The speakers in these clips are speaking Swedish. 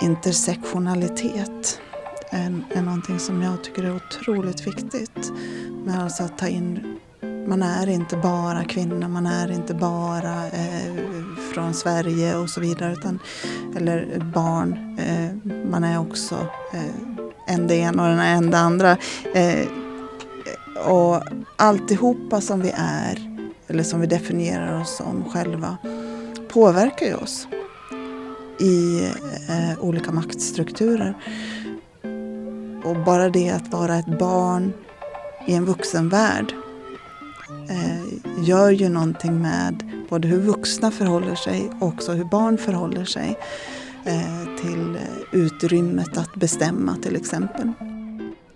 Intersektionalitet är, är någonting som jag tycker är otroligt viktigt. Med alltså att ta in, man är inte bara kvinna, man är inte bara eh, från Sverige och så vidare. Utan, eller barn, eh, man är också eh, en det ena och en det andra. Eh, och alltihopa som vi är, eller som vi definierar oss som själva, påverkar ju oss i eh, olika maktstrukturer. Och bara det att vara ett barn i en vuxenvärld eh, gör ju någonting med både hur vuxna förhåller sig och också hur barn förhåller sig eh, till utrymmet att bestämma till exempel.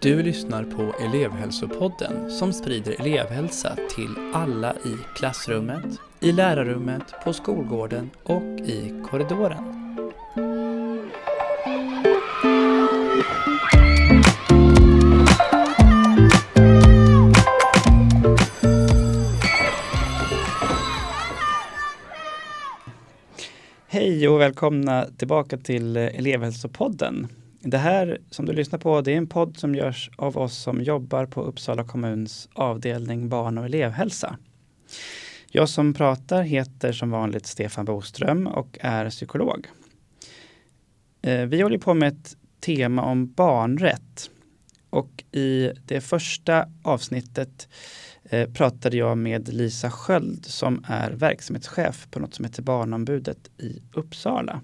Du lyssnar på elevhälsopodden som sprider elevhälsa till alla i klassrummet, i lärarrummet, på skolgården och i korridoren. Hej och välkomna tillbaka till elevhälsopodden. Det här som du lyssnar på, det är en podd som görs av oss som jobbar på Uppsala kommuns avdelning barn och elevhälsa. Jag som pratar heter som vanligt Stefan Boström och är psykolog. Eh, vi håller på med ett tema om barnrätt och i det första avsnittet eh, pratade jag med Lisa Sköld som är verksamhetschef på något som heter Barnombudet i Uppsala.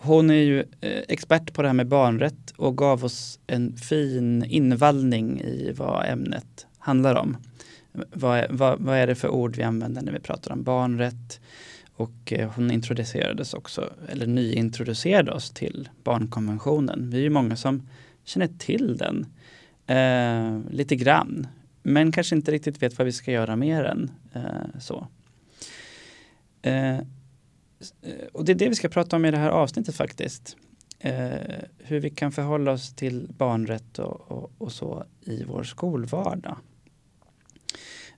Hon är ju eh, expert på det här med barnrätt och gav oss en fin invallning i vad ämnet handlar om. Vad är, vad, vad är det för ord vi använder när vi pratar om barnrätt? Och eh, hon introducerades också, eller nyintroducerade oss till barnkonventionen. Vi är ju många som känner till den eh, lite grann. Men kanske inte riktigt vet vad vi ska göra med den. Eh, så. Eh, Eh, och det är det vi ska prata om i det här avsnittet faktiskt. Eh, hur vi kan förhålla oss till barnrätt och, och, och så i vår skolvardag.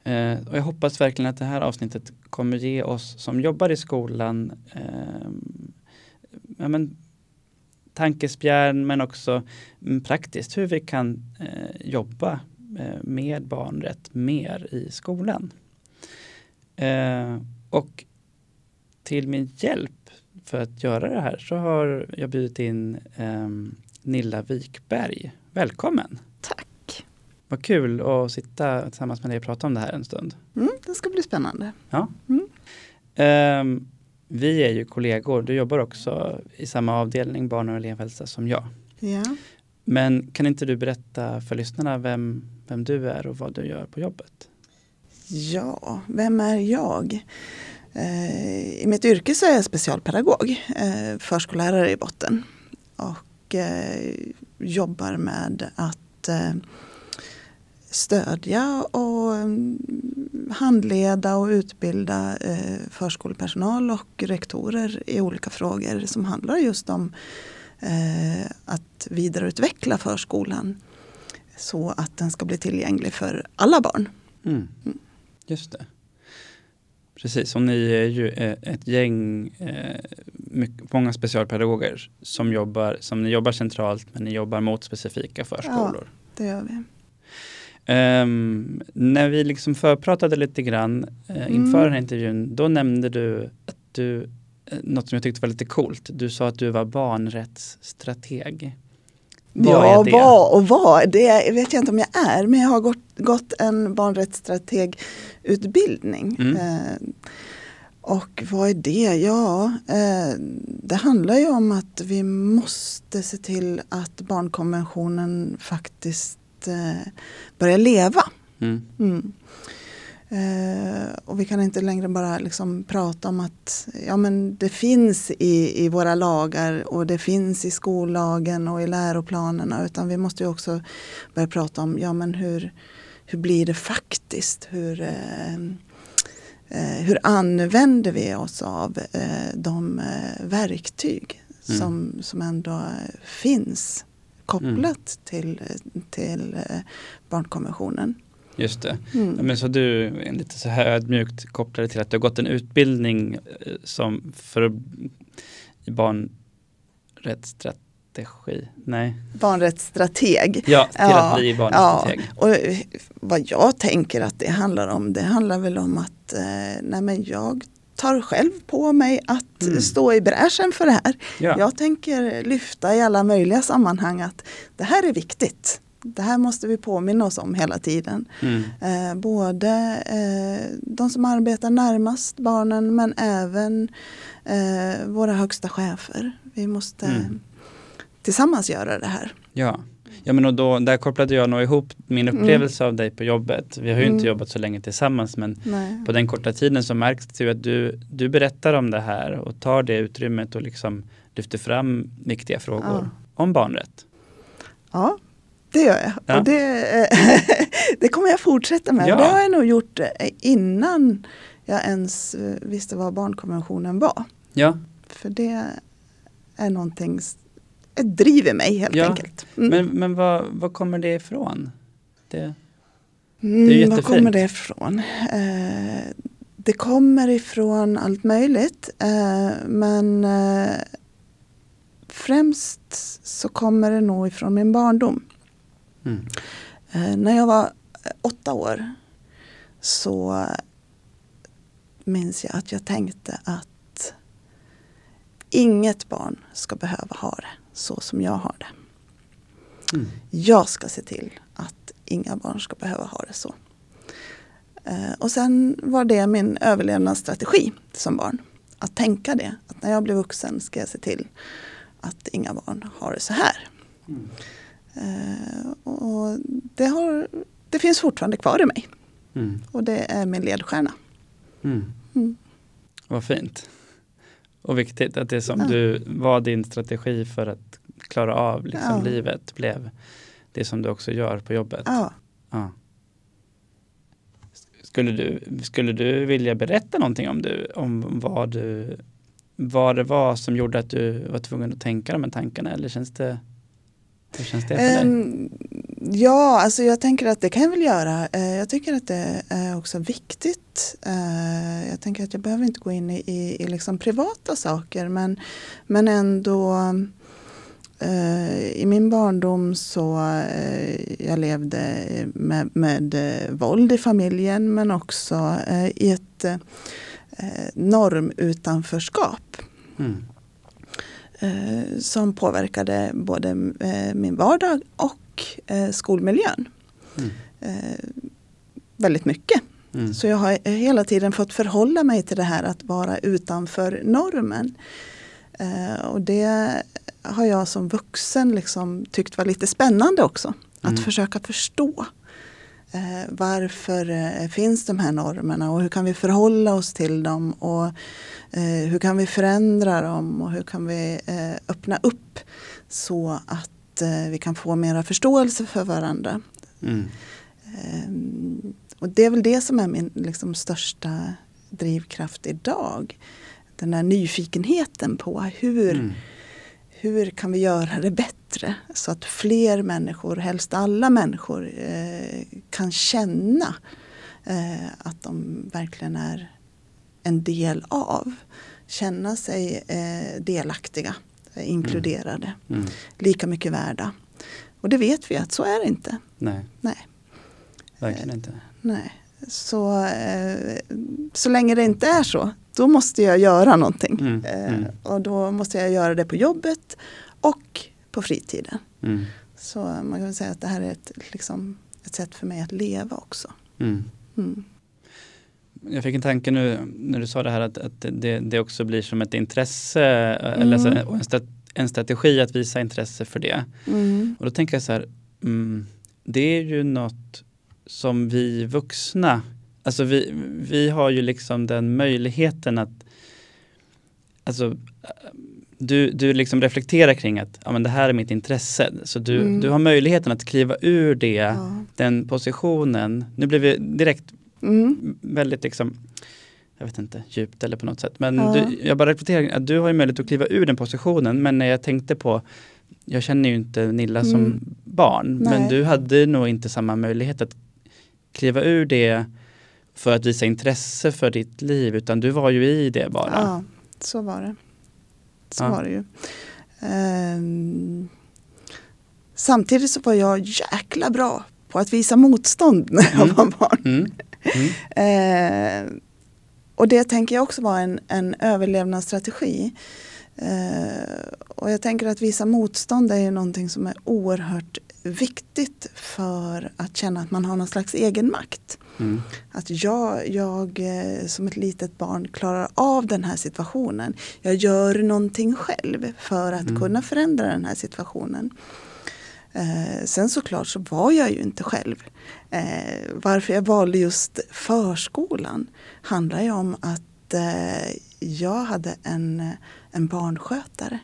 Eh, och jag hoppas verkligen att det här avsnittet kommer ge oss som jobbar i skolan eh, ja, men, tankespjärn men också mm, praktiskt hur vi kan eh, jobba eh, med barnrätt mer i skolan. Eh, och till min hjälp för att göra det här så har jag bjudit in ehm, Nilla Wikberg. Välkommen! Tack! Vad kul att sitta tillsammans med dig och prata om det här en stund. Mm, det ska bli spännande. Ja. Mm. Um, vi är ju kollegor. Du jobbar också i samma avdelning barn och elevhälsa som jag. Ja. Men kan inte du berätta för lyssnarna vem, vem du är och vad du gör på jobbet? Ja, vem är jag? Eh, I mitt yrke så är jag specialpedagog, eh, förskollärare i botten och eh, jobbar med att stödja och mm, handleda och utbilda förskolepersonal och rektorer i olika frågor som handlar just om att vidareutveckla förskolan så att den ska bli tillgänglig för alla barn. Mm. Just det. Precis, och ni är ju eh, ett gäng, eh, mycket, många specialpedagoger som jobbar, som ni jobbar centralt men ni jobbar mot specifika förskolor. Ja, det gör vi. Um, när vi liksom förpratade lite grann uh, inför mm. den här intervjun, då nämnde du att du, uh, något som jag tyckte var lite coolt, du sa att du var barnrättsstrateg. Vad ja, vad och vad, det vet jag inte om jag är, men jag har gått, gått en barnrättsstrategutbildning. Mm. Eh, och vad är det? Ja, eh, det handlar ju om att vi måste se till att barnkonventionen faktiskt eh, börjar leva. Mm. Mm. Eh, och vi kan inte längre bara liksom prata om att ja, men det finns i, i våra lagar och det finns i skollagen och i läroplanerna utan vi måste också börja prata om ja, men hur, hur blir det faktiskt? Hur, eh, eh, hur använder vi oss av eh, de eh, verktyg mm. som, som ändå finns kopplat mm. till, till barnkonventionen? Just det. Mm. Ja, men så du är lite så här ödmjukt kopplade till att du har gått en utbildning eh, som för barnrättsstrategi? Nej. Barnrättsstrateg. Ja, till Ja, att bli barnrättsstrateg. Och eh, vad jag tänker att det handlar om, det handlar väl om att eh, nej men jag tar själv på mig att Mm. stå i bräschen för det här. Ja. Jag tänker lyfta i alla möjliga sammanhang att det här är viktigt. Det här måste vi påminna oss om hela tiden. Mm. Eh, både eh, de som arbetar närmast barnen men även eh, våra högsta chefer. Vi måste Mm. tillsammans göra det här. Ja. Ja men och då, där kopplade jag nog ihop min upplevelse av dig på jobbet. Vi har ju inte Mm. jobbat så länge tillsammans men Nej. på den korta tiden så märks det ju att du, du berättar om det här och tar det utrymmet och liksom lyfter fram viktiga frågor om barnrätt. Ja, det gör jag. Ja. Och det, det kommer jag fortsätta med. Ja. Det har jag nog gjort eh, innan jag ens eh, visste vad barnkonventionen var. Ja, För det är någonting, s- ett driver mig helt Ja, enkelt. Mm. men, men vad, vad kommer det ifrån? Det, Mm, det är var jättefint. kommer det ifrån? Eh, det kommer ifrån allt möjligt. Eh, men eh, främst så kommer det nog ifrån min barndom. Mm. Eh, när jag var eh, åtta år så minns jag att jag tänkte att inget barn ska behöva ha det så som jag har det. Mm. Jag ska se till att inga barn ska behöva ha det så. Eh, och sen var det min överlevnadsstrategi som barn. Att tänka det, att när jag blir vuxen ska jag se till att inga barn har det så här. Mm. Eh, och det, har, det finns fortfarande kvar i mig Mm. och det är min ledstjärna. Mm. Mm. Vad fint. Och viktigt att det som Ja. du var din strategi för att klara av liksom Ja. livet blev det som du också gör på jobbet. Ja. Ja. Skulle, du, skulle du vilja berätta någonting om, du, om vad, du, vad det var som gjorde att du var tvungen att tänka de här tankarna eller känns det, hur känns det för dig? Ehm, ja, alltså jag tänker att det kan jag väl göra. Eh, jag tycker att det är också viktigt. Eh, jag tänker att jag behöver inte gå in i, i, i liksom privata saker men, men ändå eh, i min barndom så jag levde med, med våld i familjen men också i ett normutanförskap Mm. Eh, som påverkade både eh, min vardag och eh, skolmiljön Mm. väldigt mycket. Mm. Så jag har hela tiden fått förhålla mig till det här att vara utanför normen. Och det har jag som vuxen liksom tyckt var lite spännande också. Att Mm. försöka förstå. Eh, varför eh, finns de här normerna och hur kan vi förhålla oss till dem och eh, hur kan vi förändra dem och hur kan vi öppna upp så att vi kan få mera förståelse för varandra. Mm. Och det är väl det som är min liksom, största drivkraft idag. Den här nyfikenheten på hur, Mm. hur kan vi göra det bättre så att fler människor, helst alla människor, eh, kan känna eh, att de verkligen är en del av. Känna sig eh, delaktiga, inkluderade, Mm. lika mycket värda. Och det vet vi att så är det inte. Nej, Nej. verkligen inte. Nej. Så, så länge det inte är så, då måste jag göra någonting. Mm, mm. och då måste jag göra det på jobbet och på fritiden. Mm. Så man kan säga att det här är ett, liksom, ett sätt för mig att leva också. Mm. Mm. Jag fick en tanke nu när du sa det här att, att det, det också blir som ett intresse Mm. eller och en, stat, en strategi att visa intresse för det. Mm. Och då tänker jag så här, mm, det är ju något som vi vuxna, alltså vi, vi har ju liksom den möjligheten att, alltså du, du liksom reflekterar kring att ja, men det här är mitt intresse. Så du, Mm. du har möjligheten att kliva ur det, Ja. den positionen. Nu blev vi direkt Mm. väldigt liksom, jag vet inte, djupt eller på något sätt. Men Ja. du, jag bara reflekterar att du har ju möjlighet att kliva ur den positionen. Men när jag tänkte på, jag känner ju inte Nilla som Mm. barn, men Nej. du hade nog inte samma möjlighet att kliva ur det för att visa intresse för ditt liv utan du var ju i det bara. Ja, så var det. Så Ja. var det ju. Ehm, samtidigt så var jag jäkla bra på att visa motstånd när jag Mm. var barn. Mm. Mm. Ehm, och det tänker jag också var en, en överlevnadsstrategi. Ehm, och jag tänker att visa motstånd är ju någonting som är oerhört viktigt för att känna att man har någon slags egen makt. Mm. Att jag, jag eh, som ett litet barn klarar av den här situationen. Jag gör någonting själv för att Mm. kunna förändra den här situationen. Eh, sen såklart så var jag ju inte själv. Eh, varför jag valde just förskolan handlar ju om att eh, jag hade en, en barnskötare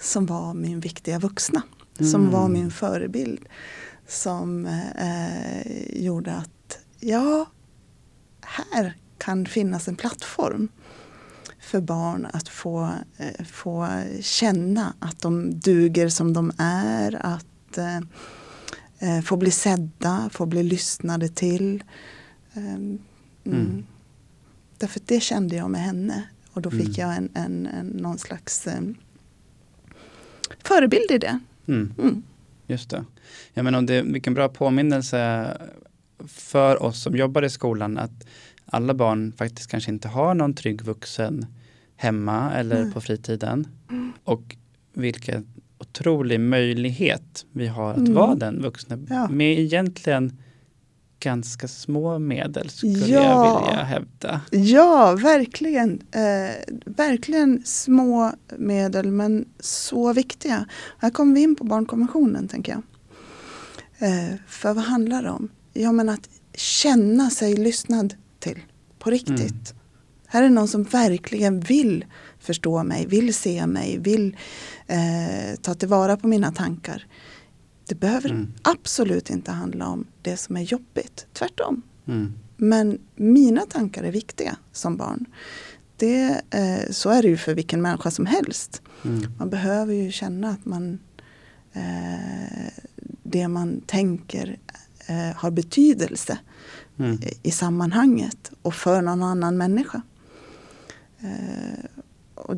som var min viktiga vuxna. Som Mm. var min förebild. Som eh, gjorde att ja, här kan finnas en plattform för barn att få, eh, få känna att de duger som de är, att eh, eh, få bli sedda, få bli lyssnade till. Eh, mm. Mm. Därför det kände jag med henne och då fick Mm. jag en, en, en, någon slags eh, förebild i det. Mm. Mm. Just det. Ja, men om det vilken bra påminnelse för oss som jobbar i skolan att alla barn faktiskt kanske inte har någon trygg vuxen hemma eller Nej. på fritiden. Och vilken otrolig möjlighet vi har att Mm. vara den vuxna Ja. med egentligen ganska små medel skulle Ja. jag vilja hävda. Ja, verkligen. Eh, verkligen små medel men så viktiga. Här kommer vi in på barnkonventionen tänker jag. Eh, för vad handlar det om? Ja men att känna sig lyssnad till på riktigt. Mm. Här är någon som verkligen vill förstå mig, vill se mig, vill eh, ta tillvara på mina tankar. Det behöver Mm. absolut inte handla om det som är jobbigt, tvärtom. Mm. Men mina tankar är viktiga som barn. Det, eh, så är det ju för vilken människa som helst. Mm. Man behöver ju känna att man eh, det man tänker eh, har betydelse Mm. i, i sammanhanget och för någon annan människa. Eh, och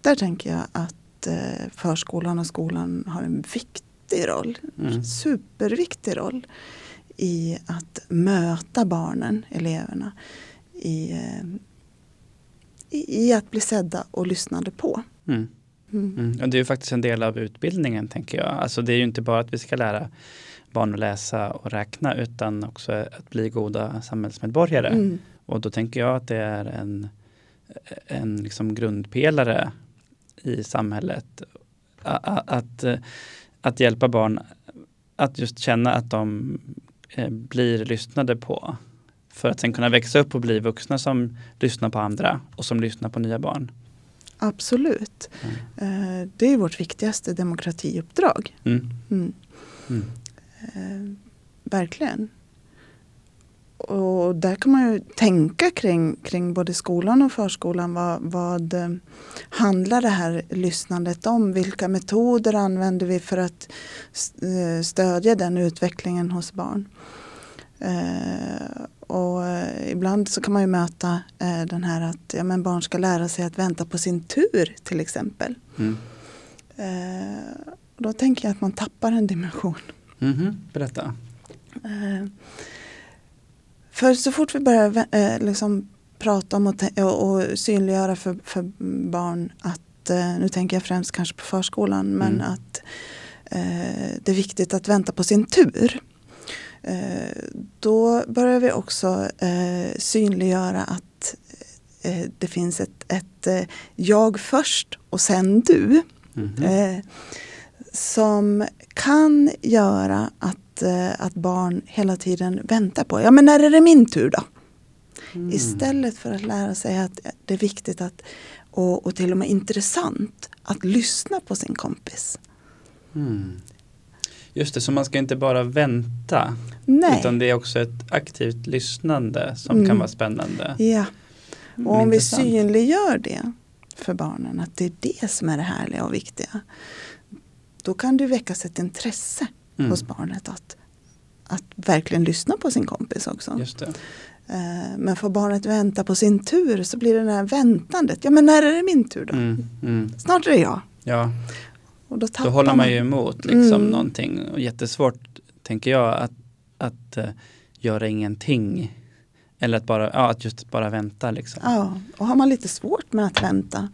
där tänker jag att eh, förskolan och skolan har en viktig roll. Mm. Superviktig roll i att möta barnen, eleverna i, eh, i, i att bli sedda och lyssnade på. Mm. Mm. Mm. Och det är ju faktiskt en del av utbildningen tänker jag. Alltså det är ju inte bara att vi ska lära barn att läsa och räkna utan också att bli goda samhällsmedborgare. Mm. Och då tänker jag att det är en, en liksom grundpelare i samhället. A- a- Att, eh, att hjälpa barn att just känna att de eh, blir lyssnade på. För att sen kunna växa upp och bli vuxna som lyssnar på andra och som lyssnar på nya barn. Absolut. Eh, det är vårt viktigaste demokratiuppdrag. Mm. Mm. Mm. Eh, verkligen. Och där kan man ju tänka kring, kring både skolan och förskolan. Vad, vad eh, handlar det här lyssnandet om? Vilka metoder använder vi för att eh, stödja den utvecklingen hos barn? Eh, och ibland så kan man ju möta den här att ja, men barn ska lära sig att vänta på sin tur till exempel. Mm. Då tänker jag att man tappar en dimension. Mhm. Berätta. För så fort vi börjar eh, liksom prata om och, och, och synliggöra för, för barn att, eh, nu tänker jag främst kanske på förskolan, men Mm. att eh, det är viktigt att vänta på sin tur. Eh, då börjar vi också eh, synliggöra att eh, det finns ett, ett jag först och sen du. Mhm. Eh, som kan göra att, eh, att barn hela tiden väntar på, ja men när är det min tur då? Mm. Istället för att lära sig att det är viktigt att, och, och till och med intressant att lyssna på sin kompis. Mm. Just det, så man ska inte bara vänta Nej, utan det är också ett aktivt lyssnande som Mm. kan vara spännande. ja. Mm, Och om vi intressant. synliggör det för barnen, att det är det som är det härliga och viktiga. Då kan det väckas ett intresse Mm. hos barnet att, att verkligen lyssna på sin kompis också. Eh, men får barnet vänta på sin tur så blir det det här väntandet. Ja men när är det min tur då? Mm, mm. Snart är det jag. Ja, Och då, då håller man ju emot liksom Mm. någonting. Och jättesvårt, tänker jag, att, att eh, göra ingenting. Eller att bara, ja, att just bara vänta liksom. Ja, och har man lite svårt med att vänta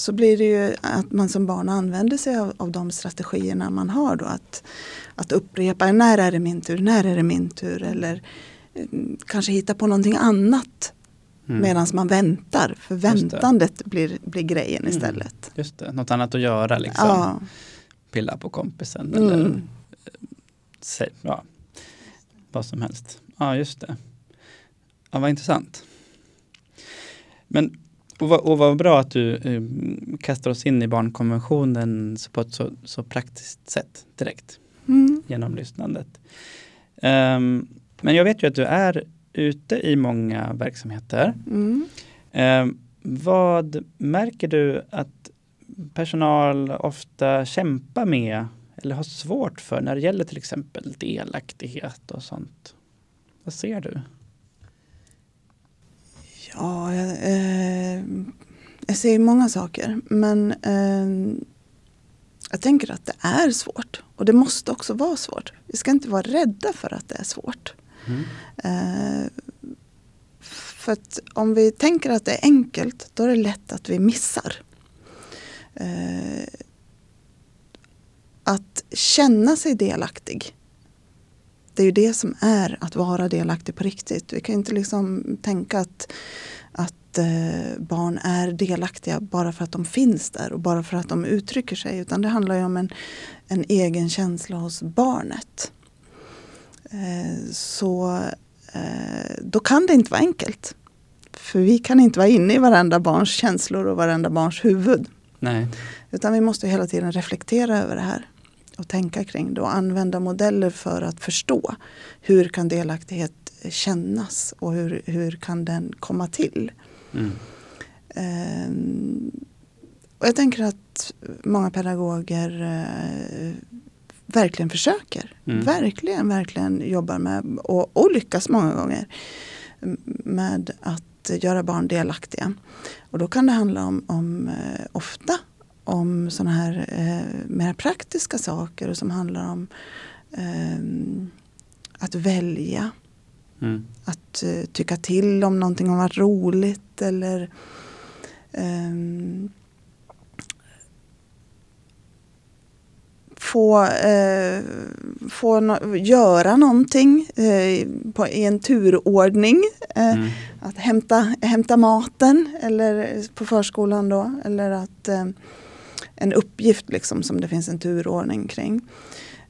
så blir det ju att man som barn använder sig av, av de strategierna man har då. Att, att upprepa, när är det min tur, när är det min tur? Eller mm, kanske hitta på någonting annat Mm. medan man väntar. För det. väntandet blir, blir grejen Mm. istället. Just det, något annat att göra liksom. Ja. Pilla på kompisen Mm. eller se, ja, vad som helst. Ja, just det. Ja, vad intressant. Men, och vad, och vad bra att du eh, kastar oss in i barnkonventionen så på ett så, så praktiskt sätt direkt Mm. genom lyssnandet. Ehm, men jag vet ju att du är ute i många verksamheter. Mm. Ehm, vad märker du att personal ofta kämpar med eller har svårt för när det gäller till exempel delaktighet och sånt? Vad ser du? Ja, jag, eh, jag ser många saker. Men eh, jag tänker att det är svårt. Och det måste också vara svårt. Vi ska inte vara rädda för att det är svårt. Mm. Eh, för att om vi tänker att det är enkelt, då är det lätt att vi missar. Eh, att känna sig delaktig. Det är ju det som är att vara delaktig på riktigt. Vi kan inte liksom tänka att, att eh, barn är delaktiga bara för att de finns där och bara för att de uttrycker sig. Utan det handlar ju om en, en egen känsla hos barnet. Eh, så eh, då kan det inte vara enkelt. För vi kan inte vara inne i varenda barns känslor och varenda barns huvud. Nej. Utan vi måste hela tiden reflektera över det här och tänka kring det och använda modeller för att förstå hur kan delaktighet kännas och hur, hur kan den komma till. Mm. Ehm, och jag tänker att många pedagoger eh, verkligen försöker. Mm. Verkligen, verkligen jobbar med och, och lyckas många gånger med att göra barn delaktiga. Och då kan det handla om, om eh, ofta om sådana här eh, mer praktiska saker och som handlar om ehm, att välja Mm. att eh, tycka till om någonting har varit roligt eller ehm, få, eh, få no göra någonting eh, på, i en turordning. Eh, Mm. Att hämta, hämta maten eller på förskolan då. Eller att eh, en uppgift liksom som det finns en turordning kring.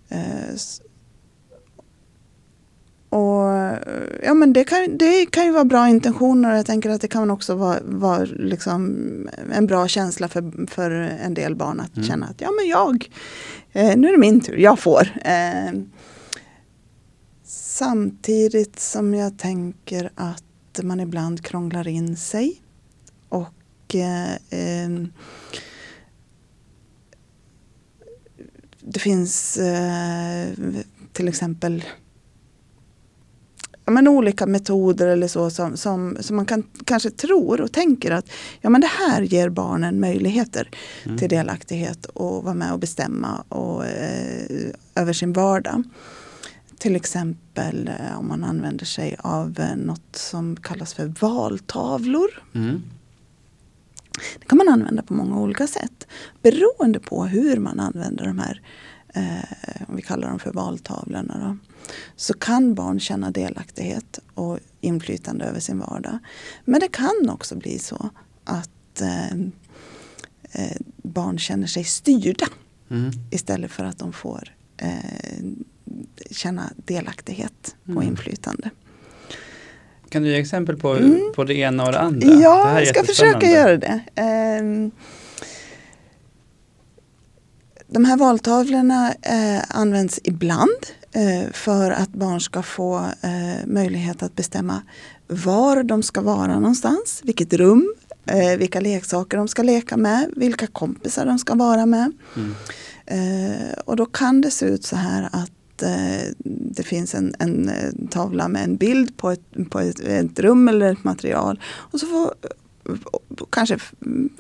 Eh, och ja, men det, kan, det kan ju vara bra intentioner och jag tänker att det kan också vara, vara liksom en bra känsla för, för en del barn att Mm. känna att ja men jag, eh, nu är det min tur, jag får. Eh, samtidigt som jag tänker att man ibland krånglar in sig och eh, eh, det finns eh, till exempel ja, men olika metoder eller så som, som, som man kan, kanske tror och tänker att ja, men det här ger barnen möjligheter Mm. till delaktighet och vara med och bestämma och, eh, över sin vardag. Till exempel eh, om man använder sig av eh, något som kallas för valtavlor. Mm. Det kan man använda på många olika sätt beroende på hur man använder de här, eh, om vi kallar dem för valtavlorna. Då, så kan barn känna delaktighet och inflytande över sin vardag. Men det kan också bli så att eh, eh, barn känner sig styrda Mm. istället för att de får eh, känna delaktighet och Mm. inflytande. Kan du ge exempel på, Mm. på det ena och det andra? det Ja, är jag ska försöka göra det. Ehm, De här valtavlorna eh, används ibland eh, för att barn ska få eh, möjlighet att bestämma var de ska vara någonstans, vilket rum, eh, vilka leksaker de ska leka med, vilka kompisar de ska vara med. Mm. Eh, och då kan det se ut så här att att eh, det finns en, en eh, tavla med en bild på ett, på ett, ett rum eller ett material. Och så får kanske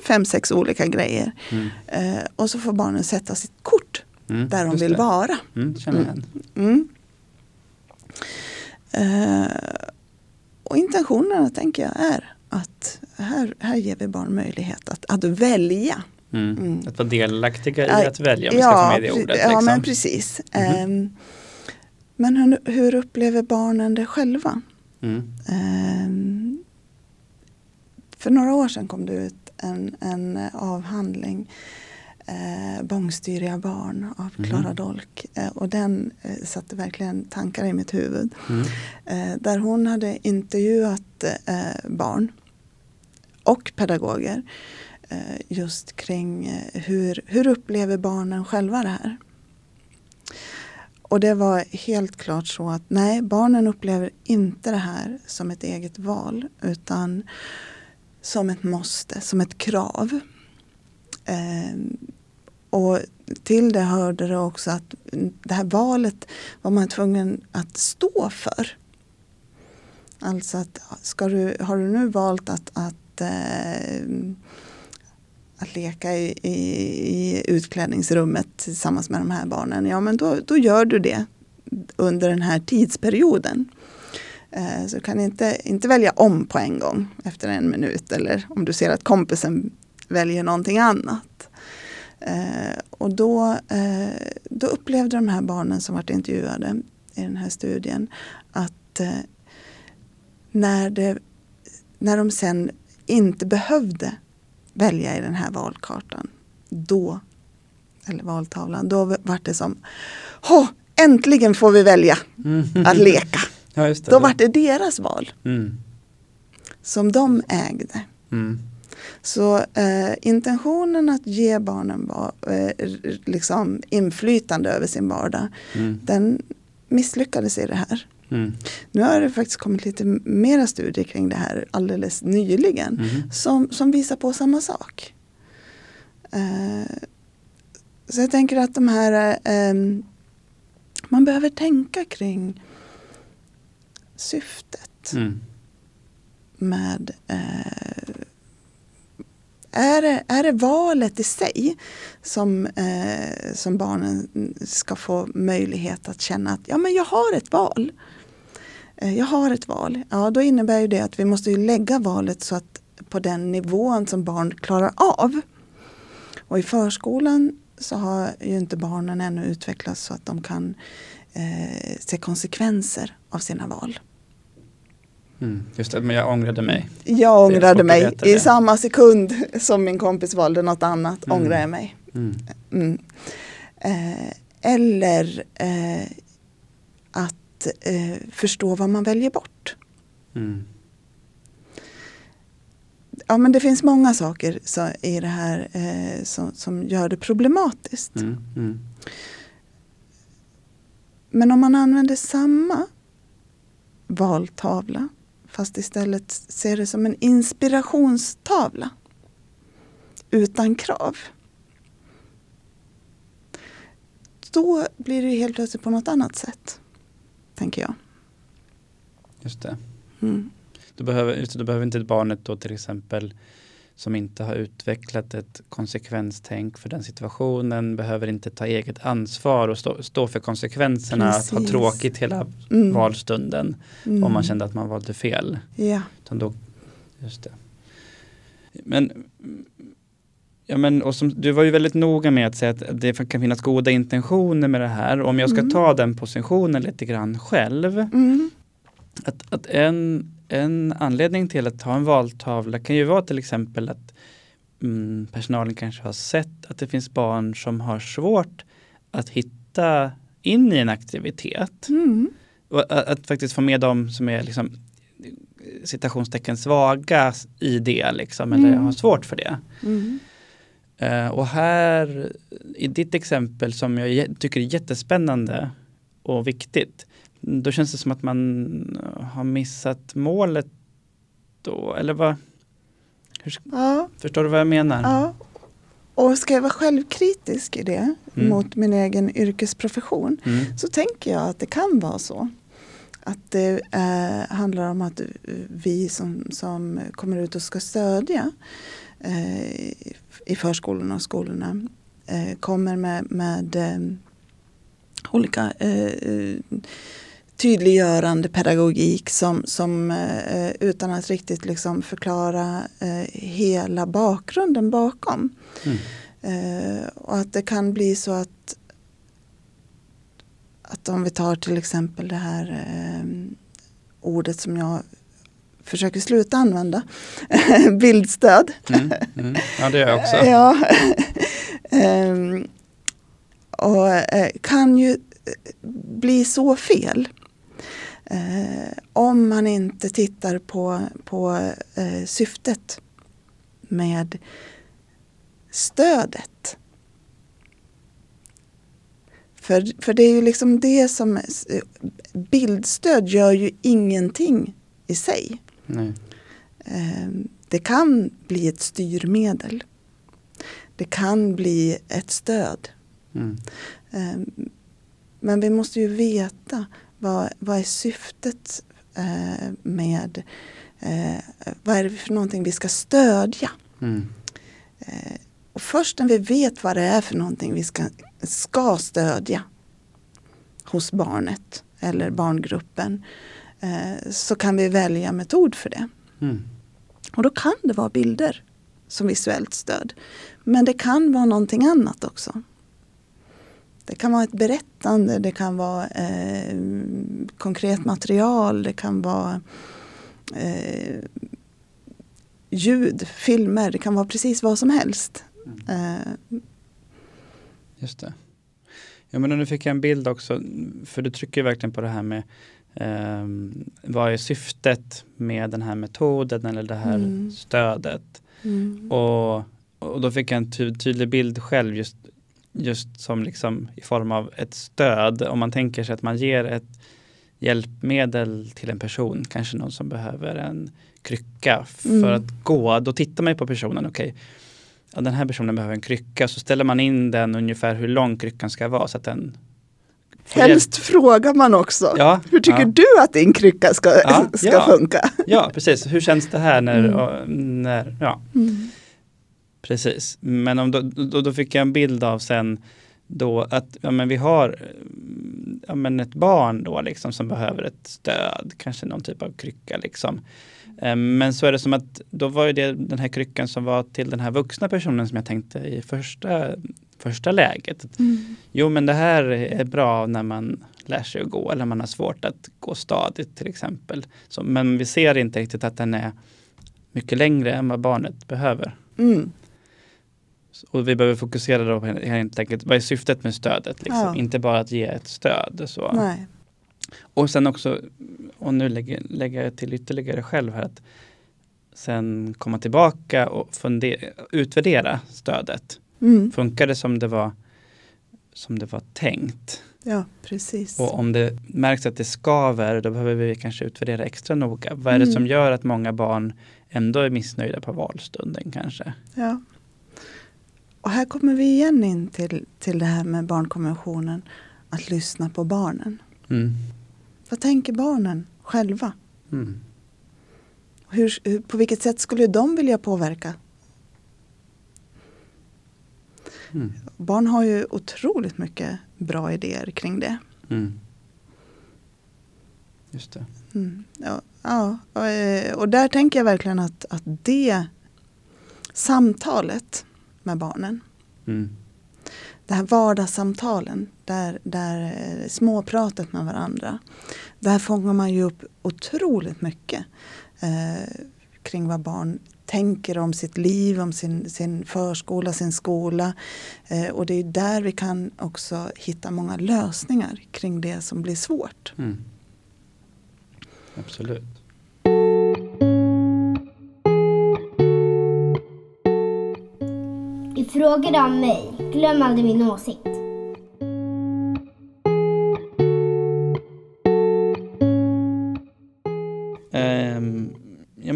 fem, sex olika grejer. Mm. Eh, och så får barnen sätta sitt kort Mm. där de vill det. vara. Mm, igen. Mm. Eh, och intentionerna tänker jag är att här, här ger vi barn möjlighet att, att välja. Mm. Mm. Att vara delaktiga i Ja, att välja om vi ska få med det ordet. ja liksom. men precis. Mhm. Ehm, men hur, hur upplever barnen det själva? Mm. Ehm, för några år sedan kom det ut en, en avhandling eh, Bångstyriga barn av Mhm. Klara Dolk. Eh, och den eh, satte verkligen tankar i mitt huvud. Mm. Eh, där hon hade intervjuat eh, barn och pedagoger Eh, just kring eh, hur, hur upplever barnen själva det här. Och det var helt klart så att nej, barnen upplever inte det här som ett eget val utan som ett måste, som ett krav. Eh, och till det hörde det också att det här valet var man tvungen att stå för. Alltså att ska du, har du nu valt att, att, eh, att leka i, i, i utklädningsrummet tillsammans med de här barnen, ja men då, då gör du det under den här tidsperioden. Eh, så du kan inte, inte välja om på en gång efter en minut eller om du ser att kompisen väljer någonting annat. Eh, och då, eh, då upplevde de här barnen som varit intervjuade i den här studien att eh, när, det, när de sen inte behövde välja i den här valkartan, då, eller valtavlan, då var det som Åh, äntligen får vi välja Mm. att leka. Ja, det. Då var det deras val Mm. som de ägde. Mm. Så eh, intentionen att ge barnen va, eh, liksom inflytande över sin vardag, Mm. den misslyckades i det här. Mm. Nu har det faktiskt kommit lite mera studier kring det här alldeles nyligen Mm. som, som visar på samma sak. Eh, så jag tänker att de här, eh, man behöver tänka kring syftet Mm. med eh, är, det, är det valet i sig som, eh, som barnen ska få möjlighet att känna att ja, men jag har ett val. Eh, jag har ett val. Ja, då innebär ju det att vi måste ju lägga valet så att på den nivån som barn klarar av. Och i förskolan så har ju inte barnen ännu utvecklats så att de kan eh, se konsekvenser av sina val. Mm. Just det, men jag ångrade mig. Jag ångrade mig i det. samma sekund som min kompis valde något annat. Mm. Ångrar jag mig. Mm. Mm. Eh, eller eh, att eh, förstå vad man väljer bort. Mm. Ja, men det finns många saker så, i det här eh, som, som gör det problematiskt. Mm. Mm. Men om man använder samma valtavla fast istället ser det som en inspirationstavla utan krav. Då blir det helt plötsligt på något annat sätt, tänker jag. Just det. Mm. Då behöver, just då behöver inte barnet då till exempel som inte har utvecklat ett konsekvenstänk för den situationen behöver inte ta eget ansvar och stå, stå för konsekvenserna att ha Precis. tråkigt hela Mm. valstunden Mm. om man kände att man valde fel. Ja. Utan då, just det. Men, ja, men och som, du var ju väldigt noga med att säga att det kan finnas goda intentioner med det här. Om jag ska Mm. ta den positionen lite grann själv. Mm. Att, att en, en anledning till att ha en valtavla kan ju vara till exempel att mm, personalen kanske har sett att det finns barn som har svårt att hitta in i en aktivitet. Mm. Och att, att faktiskt få med dem som är liksom citationstecken svaga i det liksom, eller Mm. har svårt för det. Mm. Eh, och här i ditt exempel som jag tycker är jättespännande och viktigt. Då känns det som att man har missat målet då, eller vad? Hur, Ja, förstår du vad jag menar? ja. och ska jag vara självkritisk i det Mm. mot min egen yrkesprofession Mm. så tänker jag att det kan vara så. Att det eh, handlar om att eh, vi som, som kommer ut och ska stödja eh, i förskolorna och skolorna eh, kommer med, med eh, olika eh, eh, tydliggörande pedagogik som, som eh, utan att riktigt liksom förklara eh, hela bakgrunden bakom. Mm. Eh, och att det kan bli så att, att om vi tar till exempel det här eh, ordet som jag försöker sluta använda, bildstöd. Mm. Mm. Ja, det gör jag också. Ja. Ehm, och eh, kan ju bli så fel. Eh, om man inte tittar på, på eh, syftet med stödet. För, för det är ju liksom det som bildstöd gör ju ingenting i sig. Nej. Eh, Det kan bli ett styrmedel. Det kan bli ett stöd. Mm. Eh, Men vi måste ju veta vad, vad är syftet eh, med eh, vad är det för någonting vi ska stödja. Mm. Eh, Och först när vi vet vad det är för någonting vi ska, ska stödja hos barnet eller barngruppen eh, så kan vi välja metod för det. Mm. Och då kan det vara bilder som visuellt stöd. Men det kan vara någonting annat också. Det kan vara ett berättande, det kan vara eh, konkret material, det kan vara eh, ljud, filmer, det kan vara precis vad som helst. Eh, Just det. Ja, men nu fick jag en bild också, för du trycker verkligen på det här med ehm, vad är syftet med den här metoden eller det här Mm. stödet. mm, Och, och då fick jag en ty tydlig bild själv just, just som liksom i form av ett stöd. Om man tänker sig att man ger ett hjälpmedel till en person, kanske någon som behöver en krycka för Mm. att gå. Då tittar man ju på personen, okej, ja, den här personen behöver en krycka, så ställer man in den ungefär hur lång kryckan ska vara så att den helst frågar man också. Ja, Hur tycker ja. du att din krycka ska, Ja, ska funka? Ja, precis. Hur känns det här när, Mm. och, när ja, Mm. precis. Men om då, då, då fick jag en bild av sen då att ja, men vi har ja, men ett barn då liksom som behöver ett stöd, kanske någon typ av krycka liksom. Eh, Men så är det som att då var ju det den här kryckan som var till den här vuxna personen som jag tänkte i första, första läget. Mm. Jo, men det här är bra när man lär sig att gå eller man har svårt att gå stadigt till exempel. Så, men vi ser inte riktigt att den är mycket längre än vad barnet behöver. Mm. Och vi behöver fokusera då på helt enkelt, vad är syftet med stödet? Liksom? Ja. Inte bara att ge ett stöd. Så. Nej. Och sen också, och nu lägger, lägger jag till ytterligare själv här, att sen komma tillbaka och fundera, utvärdera stödet. Mm. Funkar det som det var, som det var tänkt? Ja, precis. Och om det märks att det skaver, då behöver vi kanske utvärdera extra noga. Vad är det Mm. som gör att många barn ändå är missnöjda på valstunden kanske? Ja. Och här kommer vi igen in till, till det här med barnkonventionen. Att lyssna på barnen. Mm. Vad tänker barnen själva? Mm. Hur, på vilket sätt skulle de vilja påverka? Mm. Barn har ju otroligt mycket bra idéer kring det. Mm. Just det. Mm. Ja, ja, och, eh, och där tänker jag verkligen att, att det samtalet med barnen, Mm. det här vardagssamtalen, där, där eh, småpratet med varandra, där fångar man ju upp otroligt mycket eh, kring vad barn tänker om sitt liv, om sin, sin förskola, sin skola. Eh, och det är där vi kan också hitta många lösningar kring det som blir svårt. Mm. Absolut. I frågor om mig, glöm aldrig min åsikt.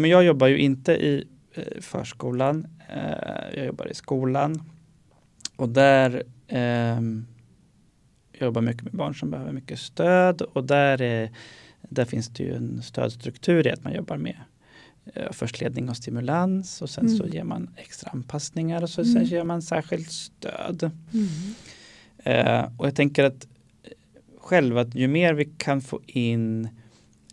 Men jag jobbar ju inte i eh, förskolan. Eh, jag jobbar i skolan. och där eh, jobbar mycket med barn som behöver mycket stöd och där, är, där finns det ju en stödstruktur i att man jobbar med eh, först ledning och stimulans och sen Mm. så ger man extra anpassningar och så Mm. sen ger man särskilt stöd. Mm. Eh, och jag tänker att själv att ju mer vi kan få in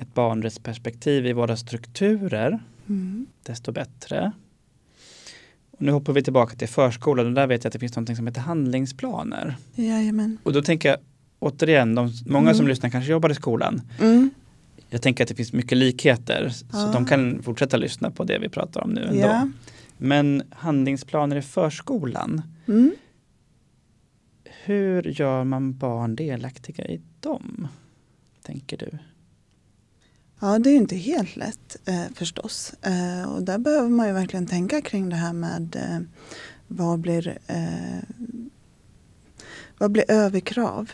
ett barnrättsperspektiv i våra strukturer, Mm. desto bättre. Och nu hoppar vi tillbaka till förskolan och där vet jag att det finns något som heter handlingsplaner. Jajamän. Och då tänker jag återigen, de, många som Mm. lyssnar kanske jobbar i skolan. Mm. Jag tänker att det finns mycket likheter så Ja. de kan fortsätta lyssna på det vi pratar om nu ändå. Ja. Men handlingsplaner i förskolan, Mm. hur gör man barn delaktiga i dem? Tänker du? Ja, det är ju inte helt lätt eh, förstås. Eh, och där behöver man ju verkligen tänka kring det här med eh, vad blir, eh, vad blir överkrav?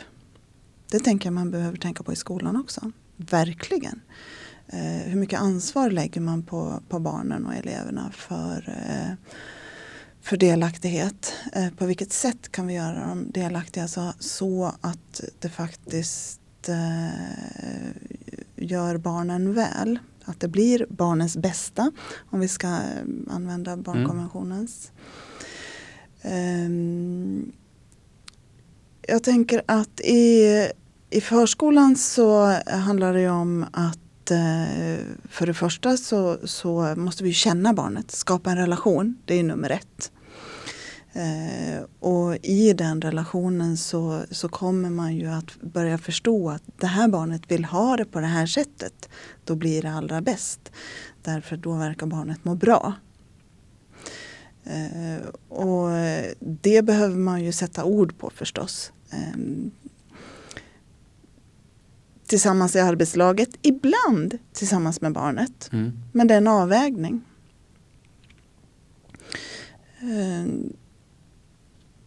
Det tänker jag man behöver tänka på i skolan också. Verkligen. Eh, hur mycket ansvar lägger man på, på barnen och eleverna för, eh, för delaktighet? Eh, på vilket sätt kan vi göra dem delaktiga så, så att det faktiskt eh, gör barnen väl. Att det blir barnens bästa om vi ska eh, använda barnkonventionens. Ehm, jag tänker att i, i förskolan så handlar det om att eh, för det första så, så måste vi känna barnet, skapa en relation. Det är nummer ett. Eh, och i den relationen så, så kommer man ju att börja förstå att det här barnet vill ha det på det här sättet. Då blir det allra bäst. Därför då verkar barnet må bra. Eh, och det behöver man ju sätta ord på förstås. Eh, tillsammans i arbetslaget, ibland tillsammans med barnet. Men det är en avvägning.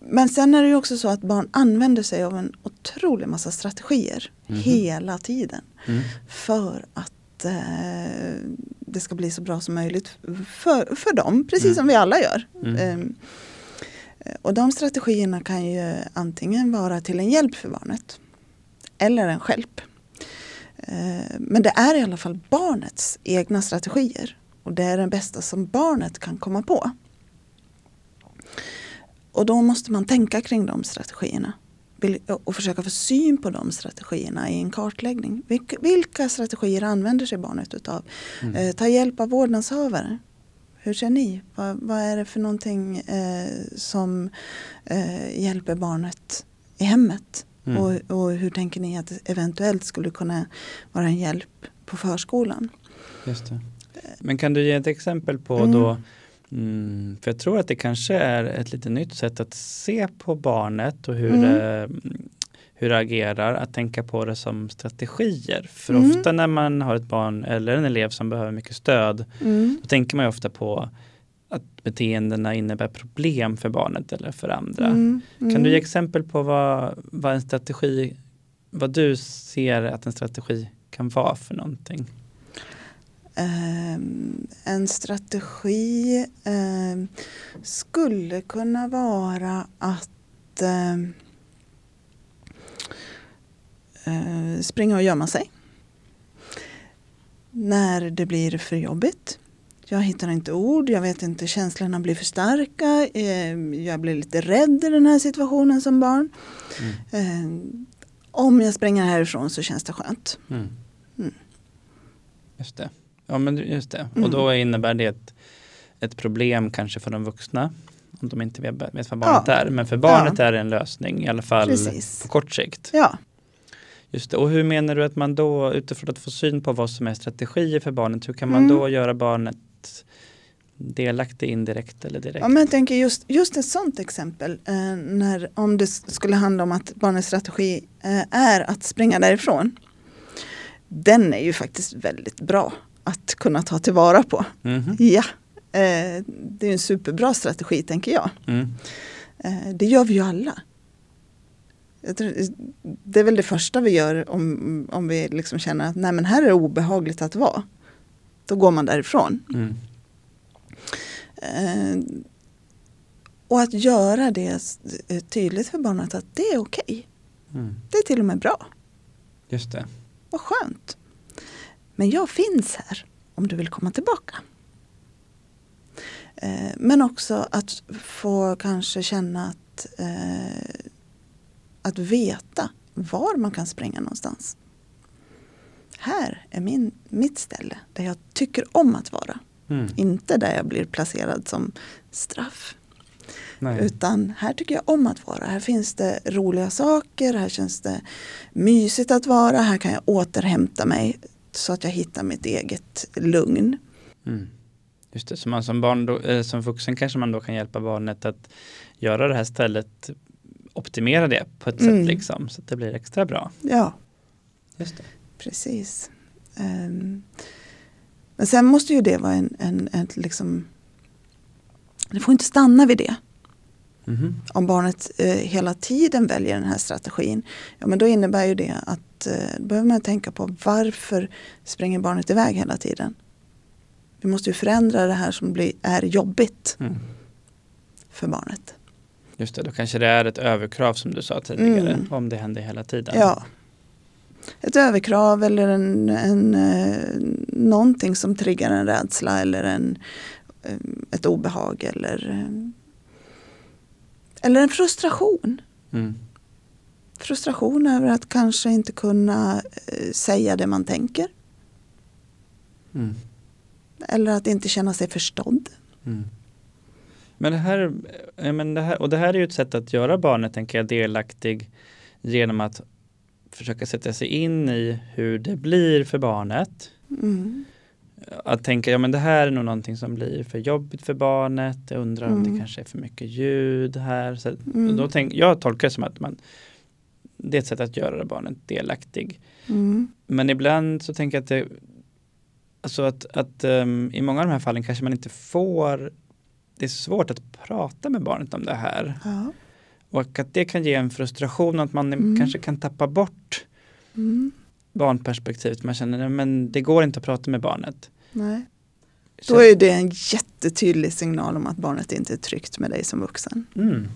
Men sen är det ju också så att barn använder sig av en otrolig massa strategier Mhm. hela tiden Mm. för att eh, det ska bli så bra som möjligt för, för dem, precis Mm. som vi alla gör. Mm. Ehm, och de strategierna kan ju antingen vara till en hjälp för barnet eller en stjälp. Eh, men det är i alla fall barnets egna strategier och det är den bästa som barnet kan komma på. Och då måste man tänka kring de strategierna och försöka få syn på de strategierna i en kartläggning. Vilka, vilka strategier använder sig barnet utav? Mm. Eh, ta hjälp av vårdnadshavare. Hur ser ni? Vad, vad är det för någonting eh, som eh, hjälper barnet i hemmet? Mm. Och, och hur tänker ni att det eventuellt skulle kunna vara en hjälp på förskolan? Just det. Men kan du ge ett exempel på Mm. då, mm, för jag tror att det kanske är ett lite nytt sätt att se på barnet och hur, Mm. det, hur det agerar, att tänka på det som strategier. För Mm. ofta när man har ett barn eller en elev som behöver mycket stöd, Mm. då tänker man ju ofta på att beteendena innebär problem för barnet eller för andra. Mm. Kan du ge exempel på vad, vad en strategi, vad du ser att en strategi kan vara för någonting? Ehm, en strategi ehm, skulle kunna vara att ehm, eh, springa och gömma sig. När det blir för jobbigt. Jag hittar inte ord, jag vet inte, känslorna blir för starka. jag blir lite rädd i den här situationen som barn. Mm. Om jag springer härifrån så känns det skönt. Mm. Mm. Just det. Ja men just det. Mm. Och då innebär det ett, ett problem kanske för de vuxna. Om de inte vet, vad barnet Ja. är. Men för barnet är det en lösning i alla fall Precis. på kort sikt. Ja. Just det. Och hur menar du att man då utifrån att få syn på vad som är strategier för barnet. Hur kan man Mm. då göra barnet delaktig indirekt eller direkt? Ja, men jag tänker just, just ett sånt exempel, eh, när, om det skulle handla om att barnets strategi eh, är att springa därifrån. Den är ju faktiskt väldigt bra att kunna ta tillvara på. Mhm. Ja, eh, det är en superbra strategi tänker jag. Mm. Eh, det gör vi ju alla. Tror, det är väl det första vi gör om, om vi liksom känner att nej men här är det obehagligt att vara. Då går man därifrån. Mm. Eh, Och att göra det eh, tydligt för barnet att det är okej. Mm. Det är till och med bra. Just det. Vad skönt. Men jag finns här om du vill komma tillbaka. Eh, Men också att få kanske känna att, eh, att veta var man kan springa någonstans. Här är min, mitt ställe där jag tycker om att vara. Mm. Inte där jag blir placerad som straff. Nej. Utan här tycker jag om att vara. Här finns det roliga saker, här känns det mysigt att vara. Här kan jag återhämta mig så att jag hittar mitt eget lugn. Mm. Just det, så man som, barn då, eller som vuxen kanske man då kan hjälpa barnet att göra det här stället, optimera det på ett Mm. sätt liksom, så att det blir extra bra. Ja, Just det. precis. Ehm, men sen måste ju det vara en, en, en liksom det får inte stanna vid det. Mhm. Om barnet eh, hela tiden väljer den här strategin, ja men då innebär ju det att eh, då behöver man tänka på varför springer barnet iväg hela tiden? Vi måste ju förändra det här som blir, är jobbigt Mm. för barnet. Just det, då kanske det är ett överkrav som du sa tidigare, Mm. om det händer hela tiden. Ja. Ett överkrav eller en, en, eh, någonting som triggar en rädsla eller en, eh, ett obehag eller, eh, eller en frustration. Mm. Frustration över att kanske inte kunna eh, säga det man tänker. Mm. Eller att inte känna sig förstådd. Mm. Men det här, eh, men det här, och det här är ju ett sätt att göra barnet, tänker jag, delaktig genom att försöka sätta sig in i hur det blir för barnet. Mm. Att tänka, ja men det här är nog någonting som blir för jobbigt för barnet. Jag undrar om det Mm. kanske är för mycket ljud här. Så, Mm. då tänk, jag tolkar det som att man, det är ett sätt att göra barnet delaktig. Mm. Men ibland så tänker jag att det, alltså att, att ehm, i många av de här fallen kanske man inte får, det är svårt att prata med barnet om det här. Ja. Och att det kan ge en frustration, att man Mm. kanske kan tappa bort Mm. Barnperspektivet. Man känner, men det går inte att prata med barnet. Nej. Då är det en jättetydlig signal om att barnet inte är tryggt med dig som vuxen. Mm.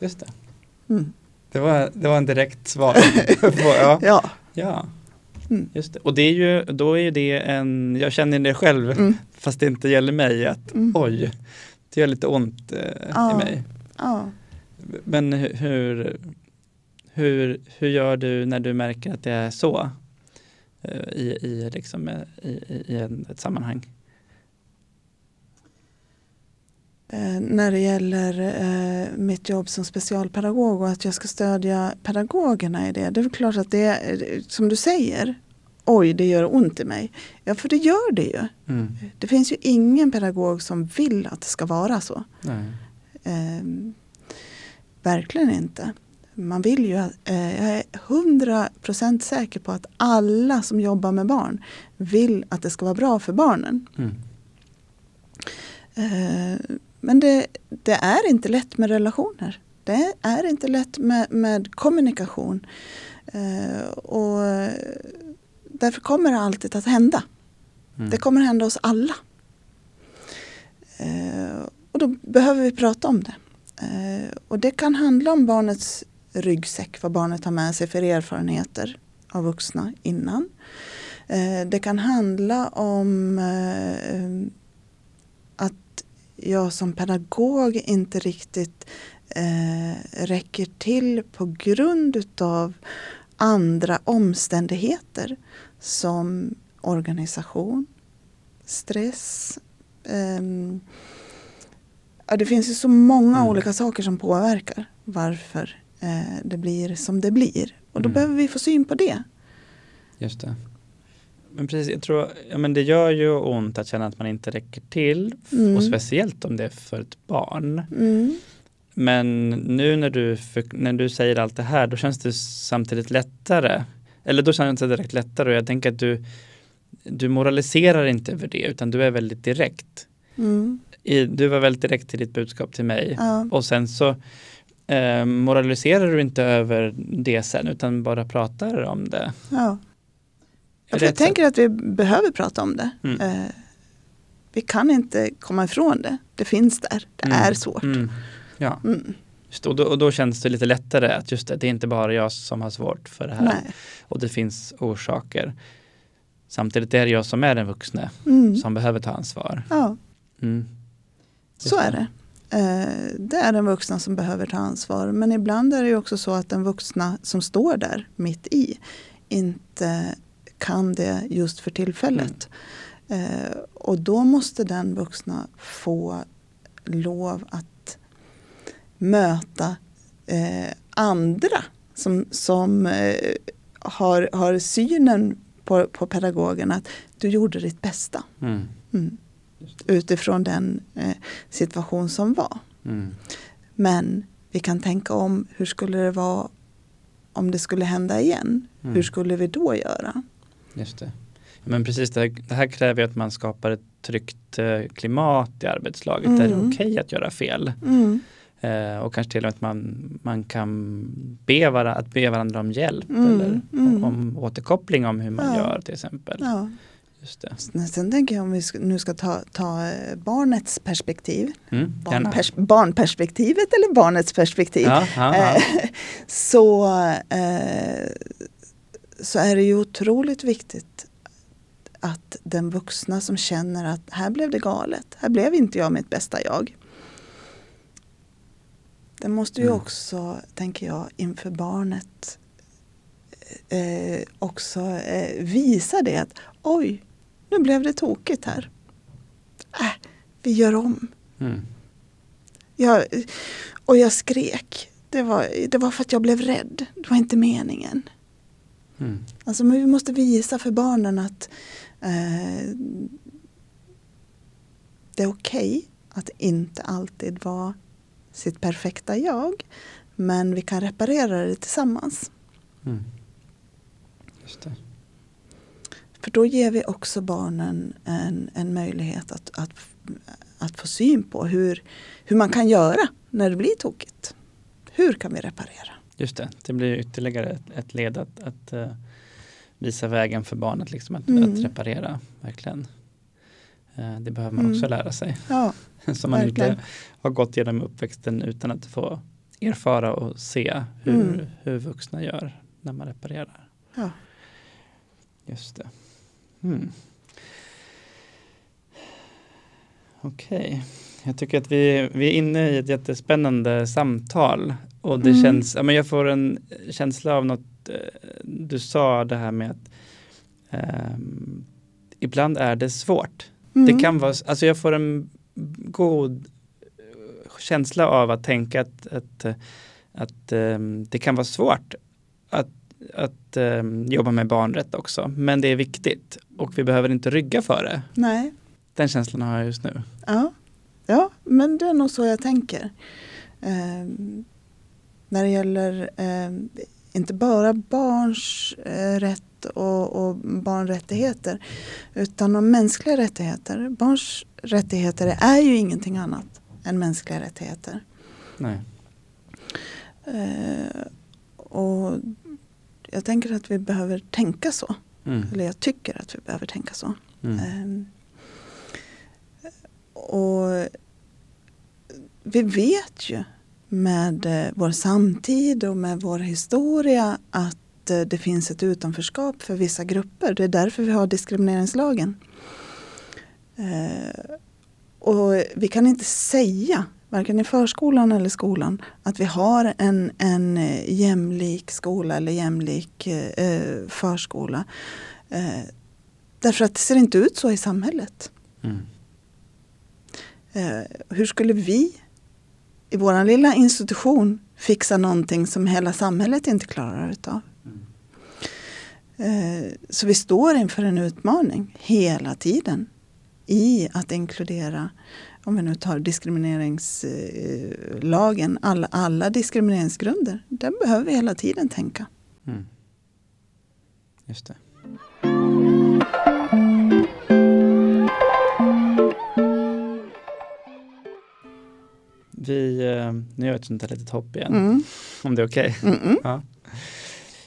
Just det. Mm. Det var, det var en direkt svar. på, ja. Ja. ja, Mm. just det. Och det är ju, då är ju det en, jag känner det själv, Mm. fast det inte gäller mig, att Mm. oj, det gör lite ont eh, Ja. i mig. Ja. Men hu- hur, hur, hur gör du när du märker att det är så? eh, I, i, liksom, eh, i, i, ett sammanhang. Eh, när det gäller eh, mitt jobb som specialpedagog och att jag ska stödja pedagogerna i det. Det är klart att det är, som du säger, oj det gör ont i mig. Ja för det gör det ju. Mm. Det finns ju ingen pedagog som vill att det ska vara så. Eh, verkligen inte. Man vill ju, eh, jag är hundra procent säker på att alla som jobbar med barn vill att det ska vara bra för barnen. Mm. Eh, men det, det är inte lätt med relationer. Det är inte lätt med, med kommunikation. Eh, och därför kommer det alltid att hända. Mm. Det kommer hända oss alla. Och då behöver vi prata om det. Och det kan handla om barnets ryggsäck, vad barnet har med sig för erfarenheter av vuxna innan. Eh, det kan handla om eh, att jag som pedagog inte riktigt eh, räcker till på grund utav andra omständigheter som organisation, stress. ehm, ja, det finns ju så många Mm. olika saker som påverkar varför eh, det blir som det blir. Och då Mm. behöver vi få syn på det. Just det. Men precis, jag tror, ja men det gör ju ont att känna att man inte räcker till. Mm. Och speciellt om det är för ett barn. Mm. Men nu när du, när du säger allt det här, då känns det samtidigt lättare. Eller då känns det direkt lättare och jag tänker att du, du moraliserar inte över det utan du är väldigt direkt. Mm. I, du var väldigt direkt i ditt budskap till mig. Ja. Och sen så eh, moraliserar du inte över det sen utan bara pratar om det. Ja. Jag sätt? tänker att vi behöver prata om det. Mm. Eh, Vi kan inte komma ifrån det. Det finns där. Det Mm. är svårt. Mm. Ja, Mm. just, och, då, och då känns det lite lättare att just det, det är inte bara jag som har svårt för det här. Nej. Och det finns orsaker. Samtidigt är det jag som är den vuxne Mm. som behöver ta ansvar. Ja, Mm. så är det. Eh, Det är den vuxna som behöver ta ansvar. Men ibland är det ju också så att den vuxna som står där mitt i inte kan det just för tillfället. Eh, Och då måste den vuxna få lov att möta eh, andra som, som har, har synen på, på pedagogen att du gjorde ditt bästa. Mm. Mm. Utifrån den eh, situation som var. Mm. Men vi kan tänka om hur skulle det vara om det skulle hända igen? Mm. Hur skulle vi då göra? Just det. Men precis, det här, det här kräver att man skapar ett tryggt eh, klimat i arbetslaget där det är Mm. okej att göra fel. Mm. Eh, och kanske till och med att man, man kan be, vara, att be varandra om hjälp Mm, eller mm. om återkoppling om hur man Ja. gör till exempel. Ja. Just. Sen- tänker jag om vi nu ska ta, ta eh, barnets perspektiv. Mm. Barnpers, barnperspektivet eller barnets perspektiv. Ja, ja, ja. Eh, så, eh, så är det ju otroligt viktigt att den vuxna som känner att här blev det galet, här blev inte jag mitt bästa jag. Den måste ju Mm. också, tänker jag, inför barnet eh, också eh, visa det att oj, nu blev det tokigt här. Äh, vi gör om. Mm. Jag, och jag skrek. Det var, det var för att jag blev rädd. Det var inte meningen. Mm. Alltså, men vi måste visa för barnen att eh, det är okej att inte alltid vara sitt perfekta jag. Men vi kan reparera det tillsammans. Mm. Just det. För då ger vi också barnen en, en möjlighet att, att, att få syn på hur, hur man kan göra när det blir tokigt. Hur kan vi reparera? Just det, det blir ytterligare ett, led att, att eh, visa vägen för barnet, liksom, att, Mm. att reparera, verkligen. Eh, det behöver man Mm. också lära sig. Ja, Som man Verkligen. inte har gått genom uppväxten utan att få erfara och se hur, Mm. hur vuxna gör när man reparerar. ja. Just det. Mm. Okej, jag tycker att vi, vi är inne i ett jättespännande samtal och det Mm. känns, ja, men jag får en känsla av något eh, du sa det här med att ehm, ibland är det svårt. Mm. Det kan vara, alltså jag får en god eh, känsla av att tänka att, att, eh, att ehm, det kan vara svårt att, ehm, jobba med barnrätt också. Men det är viktigt och vi behöver inte rygga för det. Nej, Den känslan har jag just nu. ja. ja, men det är nog så jag tänker. Ehm, när det gäller ehm, inte bara barns eh, rätt och, och barnrättigheter utan om mänskliga rättigheter. Barns rättigheter är ju ingenting annat än mänskliga rättigheter. Nej. Eh, och jag tänker att vi behöver tänka så. Mm. Eller jag tycker att vi behöver tänka så. Mm. Ehm, och vi vet ju med eh, vår samtid och med vår historia att eh, det finns ett utanförskap för vissa grupper. Det är därför vi har diskrimineringslagen. Eh, och vi kan inte säga, varken i förskolan eller skolan, att vi har en, en eh, jämlik skola eller jämlik eh, förskola. Eh, därför att det ser inte ut så i samhället. Mm. Eh, hur skulle vi i vår lilla institution fixa någonting som hela samhället inte klarar utav? Eh, så vi står inför en utmaning hela tiden i att inkludera, om vi nu tar diskrimineringslagen, alla, alla diskrimineringsgrunder. Där behöver vi hela tiden tänka. Mm. Just det. Vi, eh, nu gör jag ett sånt här litet hopp igen, Mm. om det är okej. Mm-mm. Ja.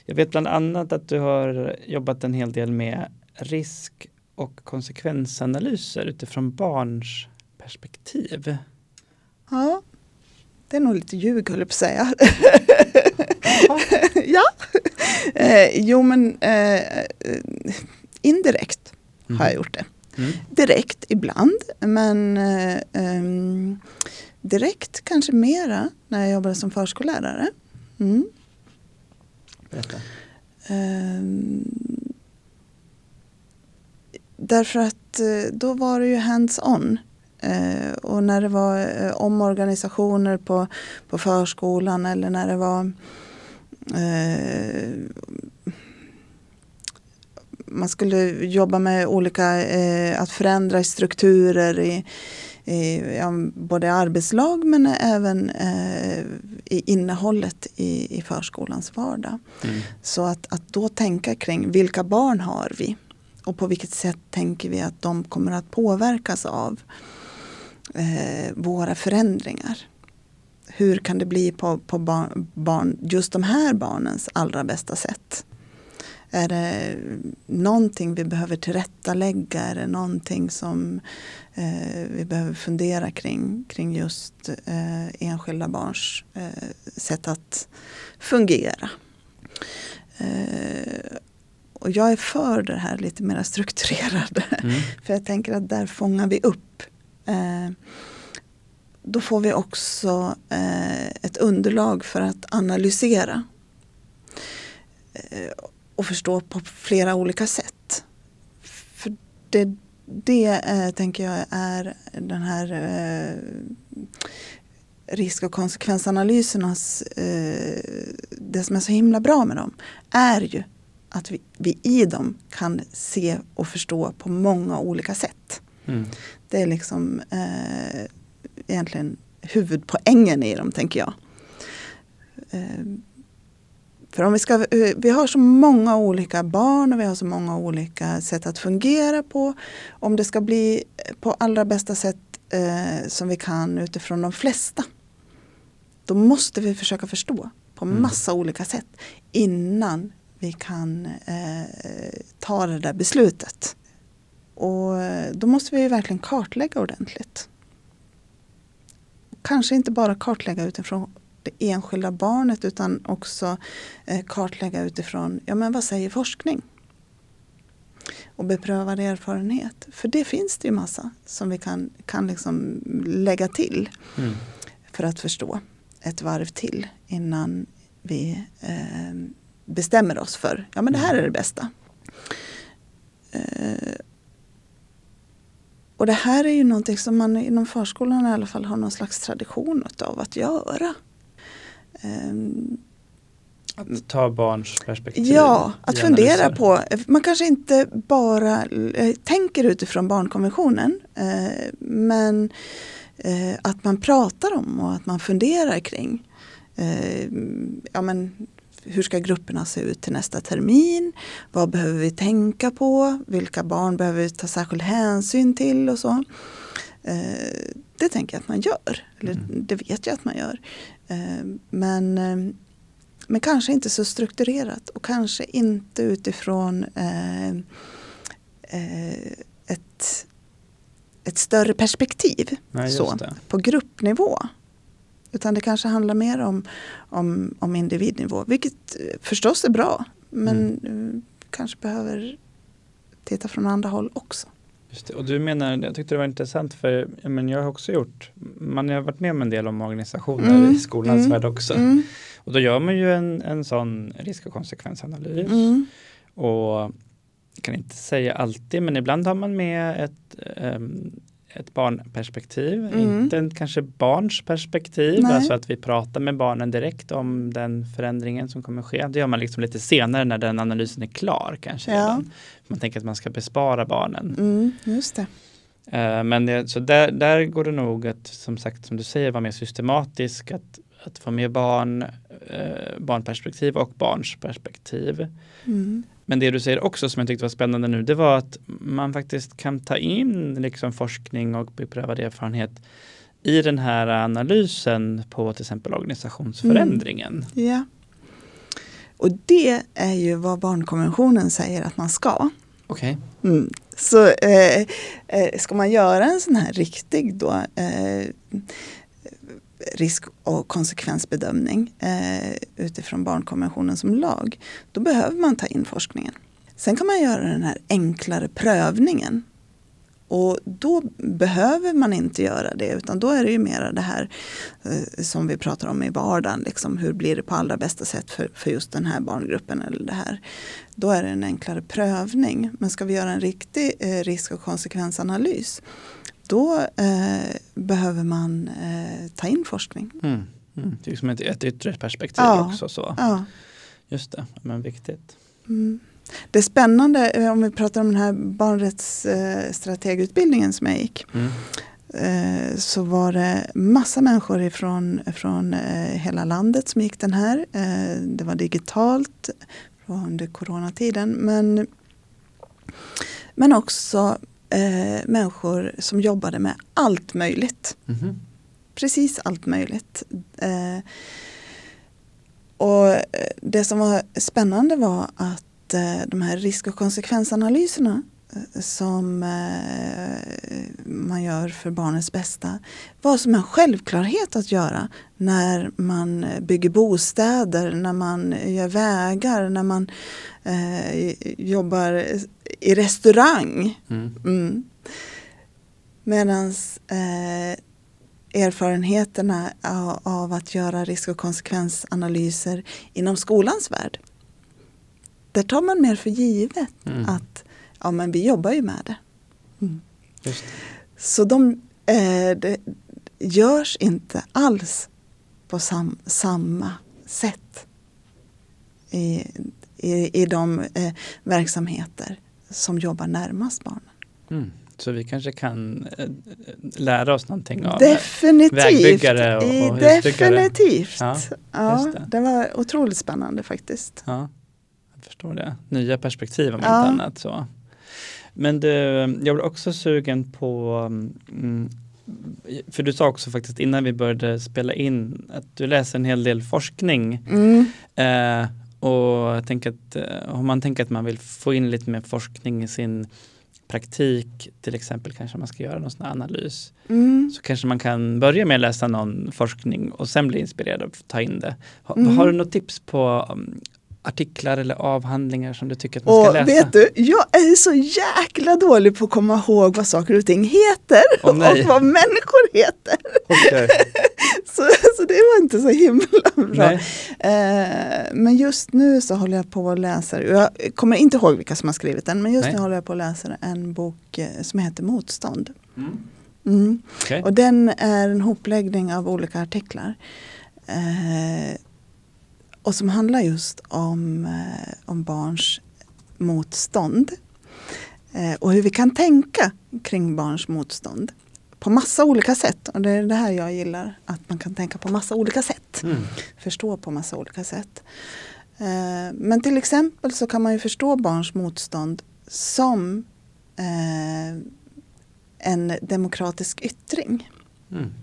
Jag vet bland annat att du har jobbat en hel del med risk och konsekvensanalyser utifrån barns perspektiv. Ja, det är nog lite ljug höll jag på att säga. ja, eh, jo men eh, indirekt har jag gjort det. Mm. Direkt ibland, men eh, ehm, direkt kanske mera när jag jobbade som förskollärare. Mm. Berätta. Ehm, därför att eh, då var det ju hands-on. Eh, och när det var eh, omorganisationer på, på förskolan eller när det var eh, man skulle jobba med olika, eh, att förändra strukturer i, i ja, både arbetslag men även eh, i innehållet i, i förskolans vardag. Mm. Så att, att då tänka kring vilka barn har vi och på vilket sätt tänker vi att de kommer att påverkas av eh, våra förändringar. Hur kan det bli på, på barn, barn, just de här barnens allra bästa sätt? Är det någonting vi behöver tillrättalägga? Är det någonting som eh, vi behöver fundera kring, kring just eh, enskilda barns eh, sätt att fungera? Eh, och jag är för det här lite mer strukturerade. Mm. För jag tänker att där fångar vi upp. Eh, då får vi också eh, ett underlag för att analysera. Eh, och förstå på flera olika sätt. För det, det eh, tänker jag är den här eh, risk och konsekvensanalysernas, eh, det som är så himla bra med dem, är ju att vi, vi i dem kan se och förstå på många olika sätt. Mm. Det är liksom eh, egentligen huvudpoängen i dem, tänker jag. Eh, för om vi, ska, eh, vi har så många olika barn och vi har så många olika sätt att fungera på. Om det ska bli på allra bästa sätt eh, som vi kan utifrån de flesta. Då måste vi försöka förstå på Mm. massa olika sätt innan vi kan eh, ta det där beslutet. Och eh, då måste vi verkligen kartlägga ordentligt. Kanske inte bara kartlägga utifrån det enskilda barnet utan också eh, kartlägga utifrån, ja men vad säger forskning? Och beprövad erfarenhet. För det finns det ju massa som vi kan, kan liksom lägga till Mm. för att förstå ett varv till innan vi eh, bestämmer oss för, ja men det här är det bästa. Eh, och det här är ju någonting som man inom förskolan i alla fall har någon slags tradition av att göra. Ehm, Att ta barns perspektiv. Ja, att fundera på, man kanske inte bara eh, tänker utifrån barnkonventionen eh, men eh, att man pratar om och att man funderar kring eh, ja, men, hur ska grupperna se ut till nästa termin? Vad behöver vi tänka på? Vilka barn behöver vi ta särskild hänsyn till och så. Eh, det tänker jag att man gör, eller Mm. det vet jag att man gör. Eh, men eh, men kanske inte så strukturerat och kanske inte utifrån ett, ett större perspektiv Nej, så, på gruppnivå. Utan det kanske handlar mer om, om, om individnivå, vilket eh, förstås är bra. Men eh, kanske behöver titta från andra håll också. Och du menar, jag tyckte det var intressant för men jag har också gjort, man har varit med om en del om organisationer Mm, i skolans mm, värld också. Mm, Och då gör man ju en, en sån risk och konsekvensanalys. mm, Och jag kan inte säga alltid, men ibland har man med ett, ehm, ett barnperspektiv, Mm. inte en kanske barns perspektiv, Nej. alltså att vi pratar med barnen direkt om den förändringen som kommer ske. Det gör man liksom lite senare när den analysen är klar kanske. Ja. redan. Man tänker att man ska bespara barnen. mm, just det. Eh, Men det, så där, där går det nog att, som sagt, som du säger, vara mer systematisk, att, att få med barn, eh, barnperspektiv och barns perspektiv. Mm, Men det du säger också som jag tyckte var spännande nu, det var att man faktiskt kan ta in liksom forskning och beprövad erfarenhet i den här analysen på till exempel organisationsförändringen. ja. Och det är ju vad barnkonventionen säger att man ska. Okej. Mm. Så eh, eh, ska man göra en sån här riktig då, eh, risk och konsekvensbedömning eh, utifrån barnkonventionen som lag, då behöver man ta in forskningen. Sen kan man göra den här enklare prövningen. Och då behöver man inte göra det utan då är det ju mera det här eh, som vi pratar om i vardagen. Liksom, hur blir det på allra bästa sätt för, för just den här barngruppen eller det här. Då är det en enklare prövning. Men ska vi göra en riktig eh, risk och konsekvensanalys då eh, behöver man eh, ta in forskning. Mm. Mm. Det är som ett, ett yttre perspektiv Ja. också. Så. Ja. Just det, men viktigt. Mm. Det är spännande eh, om vi pratar om den här barnrättsstrategutbildningen som jag gick. Mm. eh, Så var det massa människor ifrån, från eh, hela landet som gick den här. Eh, Det var digitalt under coronatiden. Men, men också eh, människor som jobbade med allt möjligt. Mhm. Precis allt möjligt. Eh, och det som var spännande var att eh, de här risk och konsekvensanalyserna som eh, man gör för barnets bästa var som en självklarhet att göra när man bygger bostäder, när man gör vägar, när man eh, jobbar i restaurang. Mm. Mm. Medan eh, erfarenheterna av, av att göra risk och konsekvensanalyser inom skolans värld. Där tar man mer för givet Mm. att ja, men vi jobbar ju med det. Mm. Så de eh, det görs inte alls på sam, samma sätt i, i, i de eh, verksamheter som jobbar närmast barnen. Mm. Så vi kanske kan eh, lära oss någonting av Definitivt. vägbyggare och- och. Definitivt. Ja, Ja, det. det. var otroligt spännande faktiskt. Ja, jag förstår det. Nya perspektiv om Ja. inte annat. Så. Men du, jag var också sugen på, mm, för du sa också faktiskt innan vi började spela in att du läser en hel del forskning. Mm. Eh, och jag tänker att eh, om man tänker att man vill få in lite mer forskning i sin praktik, till exempel kanske man ska göra någon sån analys, Mm. så kanske man kan börja med att läsa någon forskning och sen bli inspirerad och ta in det. Ha, Mm. Har du något tips på um, artiklar eller avhandlingar som du tycker att man ska Och läsa? vet du, jag är så jäkla dålig på att komma ihåg vad saker och ting heter nej. och vad människor heter. Okej. Så, så det var inte så himla bra. Eh, men just nu så håller jag på att läsa, jag kommer inte ihåg vilka som har skrivit den, men just Nej. nu håller jag på att läsa en bok eh, som heter Motstånd. Mm. Mm. Okej. Och den är en hopläggning av olika artiklar. Eh, och som handlar just om, eh, om barns motstånd. Eh, och hur vi kan tänka kring barns motstånd. På massa olika sätt. Och det är det här jag gillar. Att man kan tänka på massa olika sätt. Mm. Förstå på massa olika sätt. Eh, men till exempel så kan man ju förstå barns motstånd som en demokratisk yttring. Mm.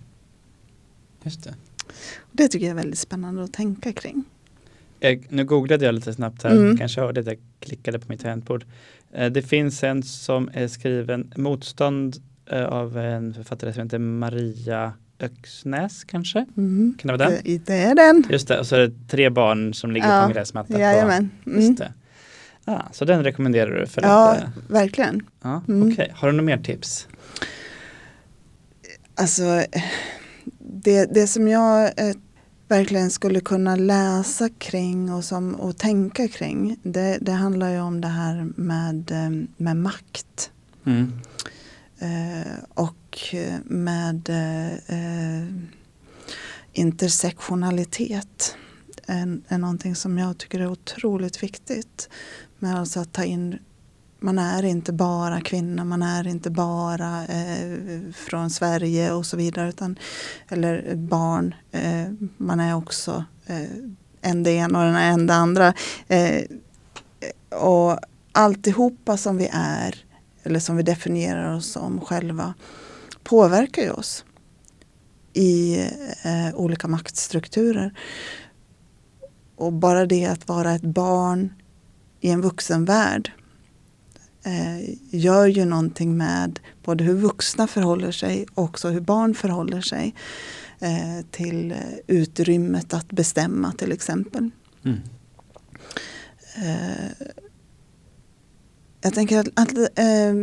Just det. Det tycker jag är väldigt spännande att tänka kring. Jag, nu googlade jag lite snabbt här, Mm. kanske hörde att jag klickade på mitt tangentbord. Eh, det finns en som är skriven Motstånd eh, av en författare som heter Maria Öxnäs kanske? Mm. Kan det vara den? Det, det är den. Just det, och så är det tre barn som ligger Ja, på en gräsmatta. Jajamän. Mm. just det. Ah, så den rekommenderar du? För Ja, att, eh, verkligen. ja, Mm. Okej, har du några mer tips? Alltså, det, det som jag verkligen skulle kunna läsa kring och, som, och tänka kring, det, det handlar ju om det här med, eh, med makt. Mm. Eh, och eh, med eh, eh, intersektionalitet. Är, är någonting som jag tycker är otroligt viktigt. Med alltså att ta in man är inte bara kvinna, man är inte bara eh, från Sverige och så vidare. Utan, eller barn, eh, man är också eh, en det ena och en det andra. Eh, och alltihopa som vi är, eller som vi definierar oss som själva, påverkar ju oss i eh, olika maktstrukturer. Och bara det att vara ett barn i en vuxenvärld värld gör ju någonting med både hur vuxna förhåller sig och också hur barn förhåller sig eh, till utrymmet att bestämma till exempel. Mm. Eh, jag tänker att, att eh,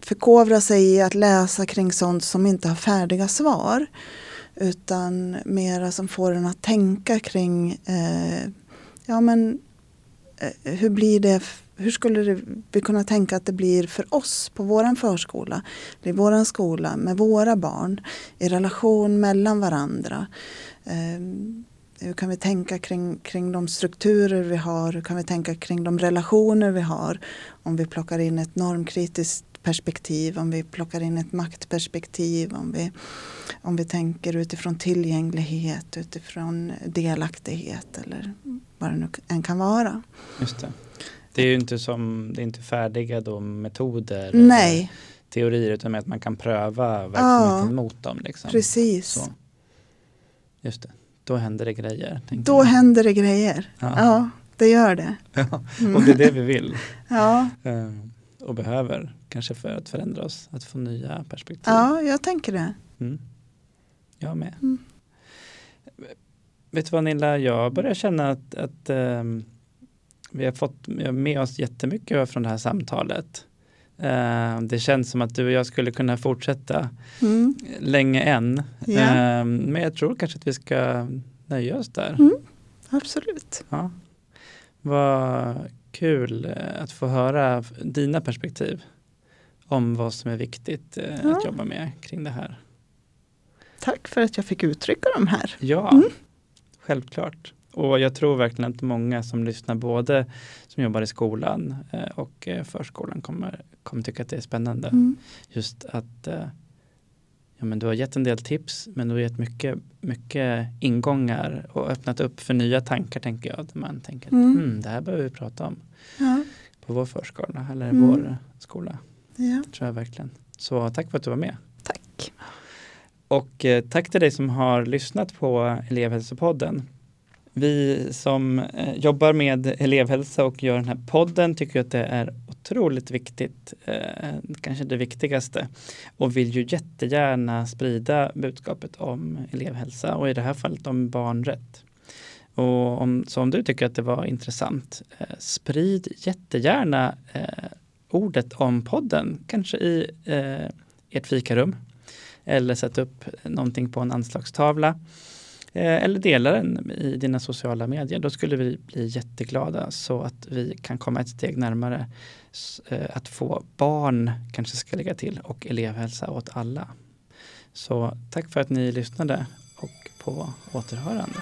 förkovra sig i att läsa kring sånt som inte har färdiga svar. Utan mera som får en att tänka kring eh, ja men eh, hur blir det hur skulle vi kunna tänka att det blir för oss på våran förskola, i våran skola, med våra barn, i relation mellan varandra. Eh, hur kan vi tänka kring, kring de strukturer vi har? Hur kan vi tänka kring de relationer vi har? Om vi plockar in ett normkritiskt perspektiv, om vi plockar in ett maktperspektiv, om vi, om vi tänker utifrån tillgänglighet, utifrån delaktighet eller vad det nu än kan vara. Just det. Det är ju inte som, det är inte färdiga då metoder. Nej. Teorier utan att man kan pröva verksamheten ja, mot dem. Liksom. Precis. Så. Just det, då händer det grejer. Då jag. händer det grejer. Ja. ja. det gör det. Ja, och det är det vi vill. ja. Uh, och behöver, kanske för att förändra oss, att få nya perspektiv. Ja, jag tänker det. Mm. Jag med. Mm. Vet du vad Nilla, jag börjar känna att, att um, vi har fått med oss jättemycket från det här samtalet. Uh, det känns som att du och jag skulle kunna fortsätta mm. länge än. Yeah. Men jag tror kanske att vi ska nöja oss där. Mm. Absolut. Ja. Vad kul eh, att få höra dina perspektiv om vad som är viktigt eh, ja. att jobba med kring det här. Tack för att jag fick uttrycka dem här. Ja, mm. självklart. Och jag tror verkligen att många som lyssnar, både som jobbar i skolan eh, och förskolan, kommer, kommer tycka att det är spännande. Mm. Just att ja, men du har gett en del tips, men du har gett mycket, mycket ingångar och öppnat upp för nya tankar, tänker jag. Där man tänker, mm. Hmm, det här behöver vi prata om ja. på vår förskola eller mm. vår skola. Ja. Det tror jag verkligen. Så tack för att du var med. Tack. Och eh, tack till dig som har lyssnat på elevhälsopodden. Vi som eh, jobbar med elevhälsa och gör den här podden tycker att det är otroligt viktigt, eh, kanske det viktigaste, och vill ju jättegärna sprida budskapet om elevhälsa och i det här fallet om barnrätt. Och om, så om du tycker att det var intressant, eh, sprid jättegärna ordet om podden, kanske i eh, ert fikarum. Eller sätt upp någonting på en anslagstavla. Eh, eller dela den i dina sociala medier. Då skulle vi bli jätteglada så att vi kan komma ett steg närmare eh, att få barn, kanske ska lägga till, och elevhälsa åt alla. Så tack för att ni lyssnade och på återhörande.